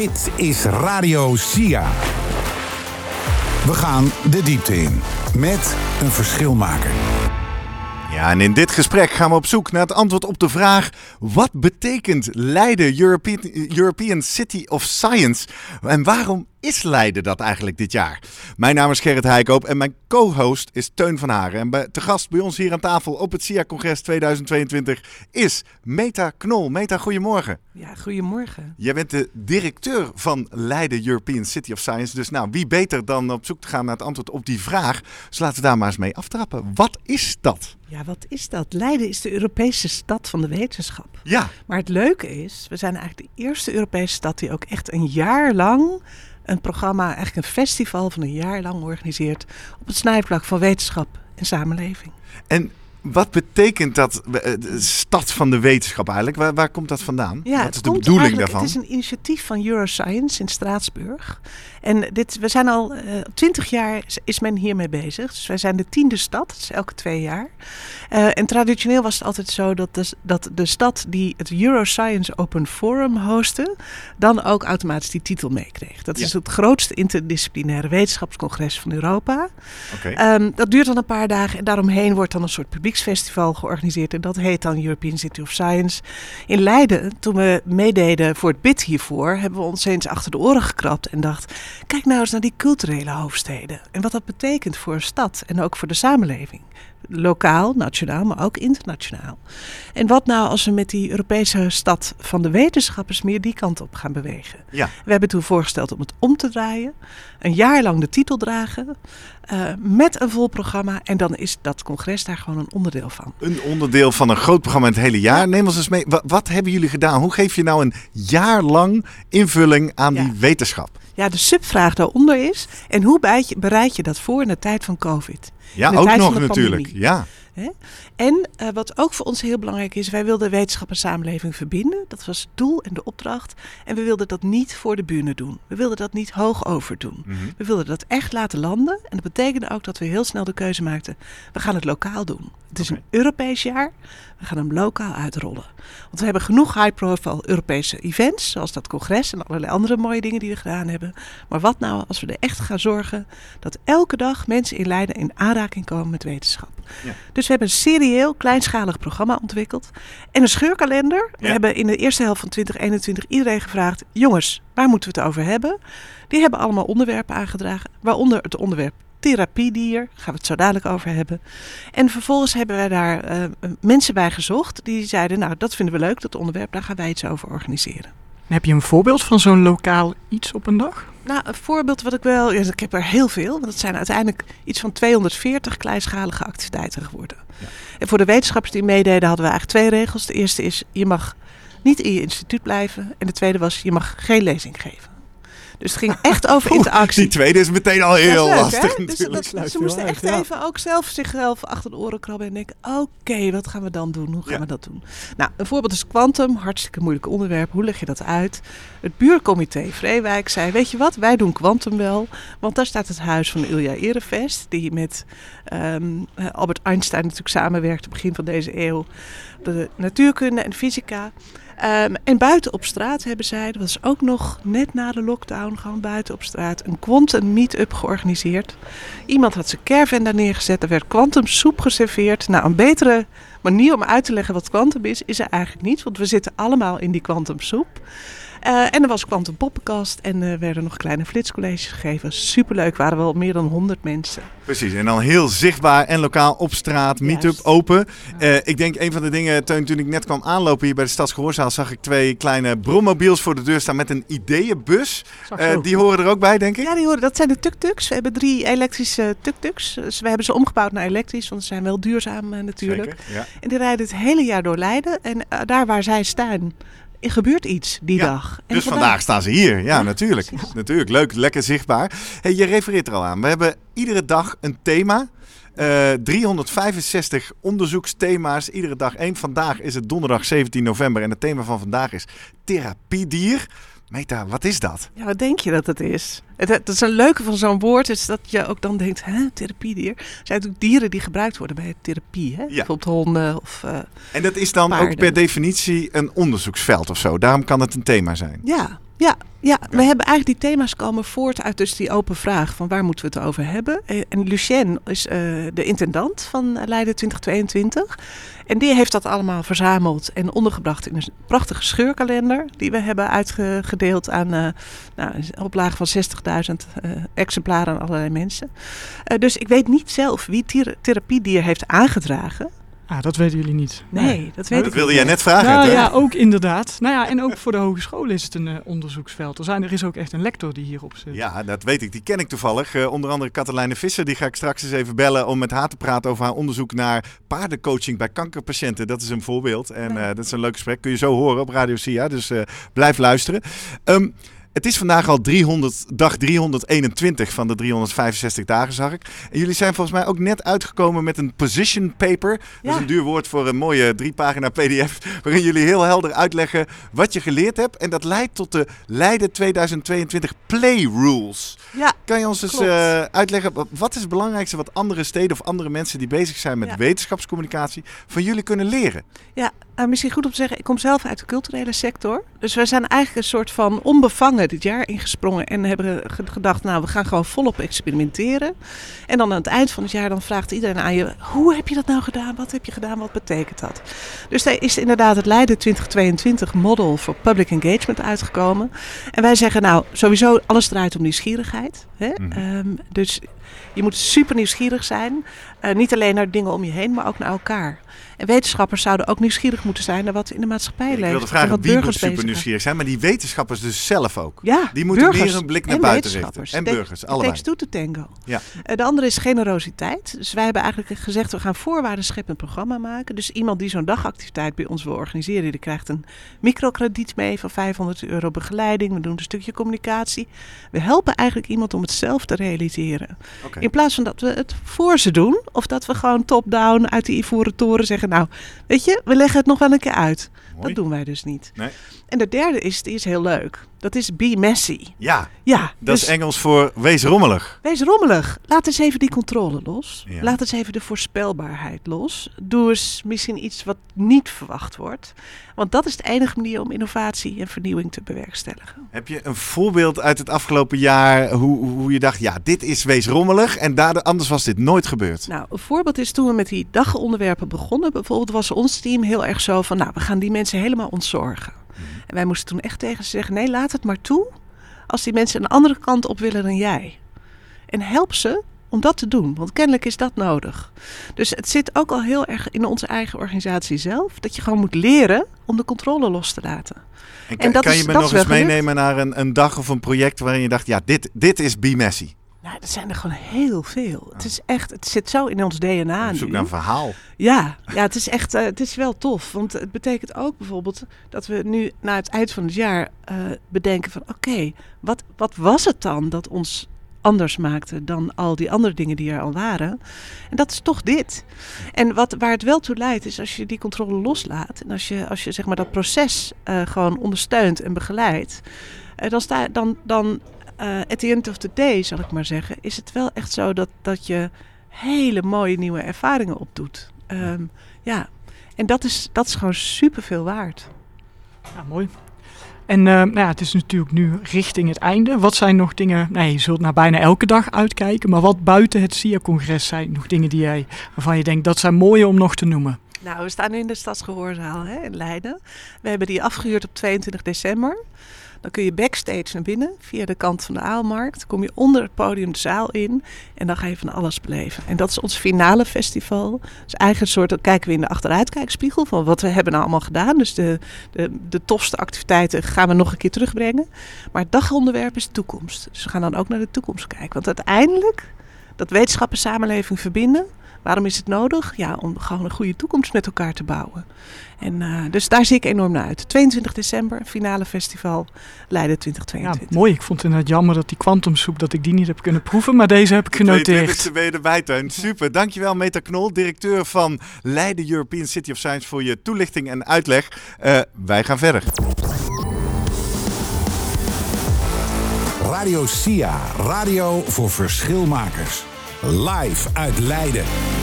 Dit is Radio SIA. We gaan de diepte in met een verschilmaker. Ja, en in dit gesprek gaan we op zoek naar het antwoord op de vraag: wat betekent Leiden European, European City of Science? En waarom is Leiden dat eigenlijk dit jaar? Mijn naam is Gerrit Heikoop en mijn co-host is Teun van Haren. En bij, te gast bij ons hier aan tafel op het SIA-congres 2022 is Meta Knol. Meta, goedemorgen. Ja, goedemorgen. Jij bent de directeur van Leiden European City of Science. Dus nou, wie beter dan op zoek te gaan naar het antwoord op die vraag? Dus laten we daar maar eens mee aftrappen. Wat is dat? Ja, wat is dat? Leiden is de Europese stad van de wetenschap. Ja. Maar het leuke is, we zijn eigenlijk de eerste Europese stad die ook echt een jaar lang een programma, eigenlijk een festival van een jaar lang organiseert op het snijvlak van wetenschap en samenleving. En wat betekent dat uh, stad van de wetenschap eigenlijk? Waar, waar komt dat vandaan? Ja, wat is de bedoeling daarvan? Het is een initiatief van Euroscience in Straatsburg. En dit, we zijn al uh, twintig jaar is men hiermee bezig. Dus wij zijn de tiende stad, dat is elke twee jaar. Uh, en traditioneel was het altijd zo dat de, dat de stad die het Euroscience Open Forum hostte, dan ook automatisch die titel meekreeg. Dat ja. is het grootste interdisciplinaire wetenschapscongres van Europa. Okay. Um, dat duurt dan een paar dagen en daaromheen wordt dan een soort publieksfestival georganiseerd. En dat heet dan European City of Science. In Leiden, toen we meededen voor het bid hiervoor, hebben we ons eens achter de oren gekrapt en dacht Kijk nou eens naar die culturele hoofdsteden en wat dat betekent voor een stad en ook voor de samenleving. Lokaal, nationaal, maar ook internationaal. En wat nou als we met die Europese stad van de wetenschappers meer die kant op gaan bewegen? Ja. We hebben toen voorgesteld om het om te draaien, een jaar lang de titel dragen, uh, met een vol programma. En dan is dat congres daar gewoon een onderdeel van. Een onderdeel van een groot programma het hele jaar. Neem ons eens mee. Wat, wat hebben jullie gedaan? Hoe geef je nou een jaar lang invulling aan die wetenschap? Ja, de subvraag daaronder is, en hoe bereid je dat voor in de tijd van COVID? Ja, ook nog natuurlijk. pandemie. Ja. Hè? En uh, wat ook voor ons heel belangrijk is, wij wilden wetenschap en samenleving verbinden. Dat was het doel en de opdracht. En we wilden dat niet voor de bühne doen. We wilden dat niet hoog over doen. Mhm. We wilden dat echt laten landen. En dat betekende ook dat we heel snel de keuze maakten. We gaan het lokaal doen. Het is een Europees jaar. We gaan hem lokaal uitrollen. Want we hebben genoeg high-profile Europese events, zoals dat congres en allerlei andere mooie dingen die we gedaan hebben. Maar wat nou als we er echt gaan zorgen dat elke dag mensen in Leiden in aanraking komen met wetenschap? Ja. Dus we hebben een serieel, kleinschalig programma ontwikkeld. En een scheurkalender. We Ja. hebben in de eerste helft van 2021 iedereen gevraagd: jongens, waar moeten we het over hebben? Die hebben allemaal onderwerpen aangedragen, waaronder het onderwerp therapiedier. Gaan we het zo dadelijk over hebben. En vervolgens hebben wij daar eh, mensen bij gezocht die zeiden: Nou, dat vinden we leuk, dat onderwerp, daar gaan wij iets over organiseren. Heb je een voorbeeld van zo'n lokaal iets op een dag? Nou, een voorbeeld wat ik wel. Ja, ik heb er heel veel, want het zijn uiteindelijk iets van 240 kleinschalige activiteiten geworden. En voor de wetenschappers die meededen hadden we eigenlijk twee regels. De eerste is: je mag niet in je instituut blijven. En de tweede was: je mag geen lezing geven. Dus het ging echt over interactie. Die tweede is meteen al heel leuk, hè? lastig Dus dat- ze moesten uit, echt ja. even ook zelf zichzelf achter de oren krabben en denken: oké, wat gaan we dan doen? Hoe gaan Ja. we dat doen? Nou, een voorbeeld is quantum, hartstikke moeilijk onderwerp. Hoe leg je dat uit? Het buurcomité Vreewijk zei: Weet je wat, wij doen quantum wel. Want daar staat het huis van Ilja Erevest, die met ehm, eh, Albert Einstein natuurlijk samenwerkte begin van deze eeuw. De natuurkunde en fysica. Ehm, en buiten op straat hebben zij, dat was ook nog net na de lockdown, gewoon buiten op straat, een quantum meet-up georganiseerd. Iemand had zijn caravan daar neergezet, er werd quantum soep geserveerd. Nou, een betere manier om uit te leggen wat quantum is, is er eigenlijk niet, want we zitten allemaal in die quantum soep. Eh, en er was quantum poppenkast en er werden nog kleine flitscolleges gegeven. Superleuk, waren wel meer dan 100 mensen. Precies, en dan heel zichtbaar en lokaal op straat, meet-up open. Eh, ik denk een van de dingen, Teun, toen ik net kwam aanlopen hier bij de Stadsgehoorzaal, zag ik twee kleine brommobiels voor de deur staan met een ideeënbus. Eh, die horen er ook bij, denk ik. Ja, die horen, dat zijn de tuk-tuks. We hebben drie elektrische tuk-tuks. Dus we hebben ze omgebouwd naar elektrisch, want ze zijn wel duurzaam eh, natuurlijk. Zeker, ja. En die rijden het hele jaar door Leiden. En eh, daar waar zij staan, gebeurt iets die Ja, dag. En Dus vandaag staan ze hier. Ja, Ja, natuurlijk. precies. Natuurlijk. Leuk, lekker zichtbaar. Hey, je refereert er al aan. We hebben iedere dag een thema. Eh, 365 onderzoeksthema's, iedere dag één. Vandaag is het donderdag 17 november en het thema van vandaag is therapiedier. Meta, wat is dat? Ja, wat denk je dat het is? Het, het is een leuke van zo'n woord, is dat je ook dan denkt, hè, therapiedier. Er zijn natuurlijk dieren die gebruikt worden bij therapie, hè? Bijvoorbeeld honden of... eh, En dat is dan ook per definitie een onderzoeksveld of zo. Daarom kan het een thema zijn. ja, Ja, ja, we hebben eigenlijk die thema's komen voort uit dus die open vraag van waar moeten we het over hebben. Eh, En Lucien is eh, de intendant van Leiden 2022. En die heeft dat allemaal verzameld en ondergebracht in een prachtige scheurkalender. Die we hebben uitgedeeld aan eh, nou, een oplage van 60.000 eh, exemplaren aan allerlei mensen. Eh, dus ik weet niet zelf wie thera- therapie die er heeft aangedragen. Ah, dat weten jullie niet. Nee, dat weet Dat ik wilde niet. jij net vragen. Nou hè? ja, ook inderdaad. Nou ja, en ook voor de hogescholen is het een eh, onderzoeksveld. Er, zijn, er is ook echt een lector die hierop zit. Ja, dat weet ik. Die ken ik toevallig. Eh, onder andere Katelijne Visser. Die ga ik straks eens even bellen om met haar te praten over haar onderzoek naar paardencoaching bij kankerpatiënten. Dat is een voorbeeld. En eh, dat is een leuk gesprek. Kun je zo horen op Radio Sia. Dus eh, blijf luisteren. Ehm, het is vandaag al 300, dag 321 van de 365 dagen, zag ik. En jullie zijn volgens mij ook net uitgekomen met een position paper. Dat is een duur woord voor een mooie drie pagina pdf. Waarin jullie heel helder uitleggen wat je geleerd hebt. En dat leidt tot de Leiden 2022 Play Rules. Ja, Kan je ons eens eh, uitleggen, wa- wat is het belangrijkste wat andere steden of andere mensen die bezig zijn met Ja. wetenschapscommunicatie van jullie kunnen leren? Ja, nou, misschien goed om te zeggen, ik kom zelf uit de culturele sector. Dus wij zijn eigenlijk een soort van onbevangen dit jaar ingesprongen en hebben ge- gedacht, nou, we gaan gewoon volop experimenteren. En dan aan het eind van het jaar dan vraagt iedereen aan je, hoe heb je dat nou gedaan? Wat heb je gedaan? Wat betekent dat? Dus daar is inderdaad het Leiden 2022 Model for Public Engagement uitgekomen. En wij zeggen, nou, sowieso alles draait om nieuwsgierigheid. Hè? Mhm. Ehm, dus je moet super nieuwsgierig zijn. Eh, niet alleen naar dingen om je heen, maar ook naar elkaar. En wetenschappers zouden ook nieuwsgierig moeten zijn naar wat in de maatschappij Ik leeft. wilde en vragen, wat wie moet burgers super nieuwsgierig zijn? Maar die wetenschappers dus zelf ook. Ja, Die moeten burgers meer een blik naar en buiten richten. En burgers, it allebei. takes two to tango. Ja. Eh, de andere is generositeit. Dus wij hebben eigenlijk gezegd, we gaan voorwaarden scheppend programma maken. Dus iemand die zo'n dagactiviteit bij ons wil organiseren, die krijgt een microkrediet mee van 500 euro begeleiding. We doen een stukje communicatie. We helpen eigenlijk iemand om het zelf te realiseren. In plaats van dat we het voor ze doen, of dat we gewoon top-down uit die ivoren toren zeggen, nou, weet je, we leggen het nog wel een keer uit. Mooi. Dat doen wij dus niet. Nee. En de derde is, die is heel leuk. Dat is be messy. Ja, Ja, dat dus is Engels voor wees rommelig. wees rommelig. Laat eens even die controle los. Ja. Laat eens even de voorspelbaarheid los. Doe eens misschien iets wat niet verwacht wordt. Want dat is de enige manier om innovatie en vernieuwing te bewerkstelligen. Heb je een voorbeeld uit het afgelopen jaar hoe, hoe je dacht, ja, dit is wees rommelig en daardoor, anders was dit nooit gebeurd? Nou, een voorbeeld is toen we met die dagonderwerpen begonnen. Bijvoorbeeld was ons team heel erg zo van, nou, we gaan die mensen helemaal ontzorgen. En wij moesten toen echt tegen ze zeggen, nee, laat het maar toe als die mensen een andere kant op willen dan jij. En help ze om dat te doen, want kennelijk is dat nodig. Dus het zit ook al heel erg in onze eigen organisatie zelf, dat je gewoon moet leren om de controle los te laten. En, kan, dat kan is- je me nog eens meenemen naar een, een dag of een project waarin je dacht, ja, dit, dit is Be Messy. Nou, dat zijn er gewoon heel veel. Het is echt, het zit zo in ons DNA Op zoek nu. naar een verhaal. Ja, ja het is echt eh, het is wel tof. Want het betekent ook bijvoorbeeld dat we nu na het eind van het jaar eh, bedenken van oké, wat, wat was het dan dat ons anders maakte dan al die andere dingen die er al waren? En dat is toch dit. En wat, waar het wel toe leidt is als je die controle loslaat en als je, als je zeg maar dat proces eh, gewoon ondersteunt en begeleidt, dan sta dan, dan eh, at the end of the day, zal ik maar zeggen, is het wel echt zo dat, dat je hele mooie nieuwe ervaringen opdoet. Ehm, ja, en dat is, dat is gewoon superveel waard. Ja, mooi. En eh, nou ja, het is natuurlijk nu richting het einde. Wat zijn nog dingen, nee, je zult naar bijna elke dag uitkijken, maar wat buiten het SIA-congres zijn nog dingen die jij, waarvan je denkt dat zijn mooie om nog te noemen? Nou, we staan nu in de Stadsgehoorzaal hè, in Leiden. We hebben die afgehuurd op 22 december. Dan kun je backstage naar binnen via de kant van de Aalmarkt. Kom je onder het podium de zaal in en dan ga je van alles beleven. En dat is ons finale festival. Dus eigenlijk soort, dan kijken we in de achteruitkijkspiegel van wat we hebben nou allemaal gedaan. Dus de, de, de tofste activiteiten gaan we nog een keer terugbrengen. Maar het dagonderwerp is toekomst. Dus we gaan dan ook naar de toekomst kijken. Want uiteindelijk, dat wetenschap en samenleving verbinden... Waarom is het nodig? Ja, om gewoon een goede toekomst met elkaar te bouwen. En, eh, dus daar zie ik enorm naar uit. 22 december, finale festival Leiden Ja, 2022. mooi. Ik vond het inderdaad jammer dat die kwantumsoep, dat ik die niet heb kunnen proeven, maar deze heb ik genoteerd. Ze ben je erbij, Teun. Super. Dankjewel, Meta Knol, directeur van Leiden European City of Science, voor je toelichting en uitleg. Eh, wij gaan verder. Radio SIA, radio voor verschilmakers. Live uit Leiden.